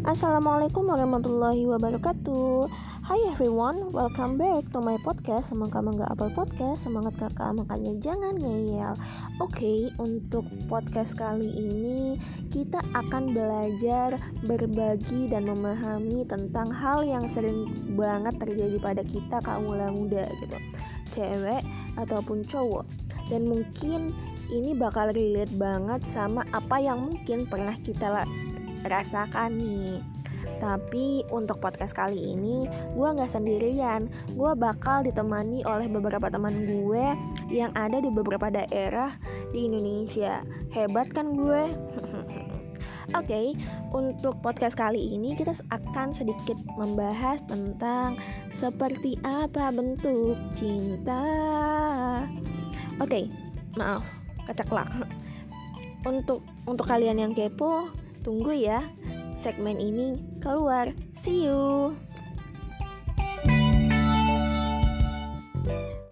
Assalamualaikum warahmatullahi wabarakatuh. Hai everyone, welcome back to my podcast. Semoga gak apel podcast, semangat kakak makanya jangan ngeyel. Oke, okay, untuk podcast kali ini Kita akan belajar berbagi dan memahami tentang hal yang sering banget terjadi pada kita kaum muda gitu. Cewek ataupun cowok. Dan mungkin ini bakal relate banget sama apa yang mungkin pernah kita rasakan nih tapi untuk podcast kali ini gue gak sendirian Gue bakal ditemani oleh beberapa teman gue Yang ada di beberapa daerah di Indonesia Hebat kan gue? Oke, okay, untuk podcast kali ini kita akan sedikit membahas tentang seperti apa bentuk cinta. Oke, okay, maaf, keceklak. Untuk untuk kalian yang kepo, Tunggu ya, segmen ini keluar. See you.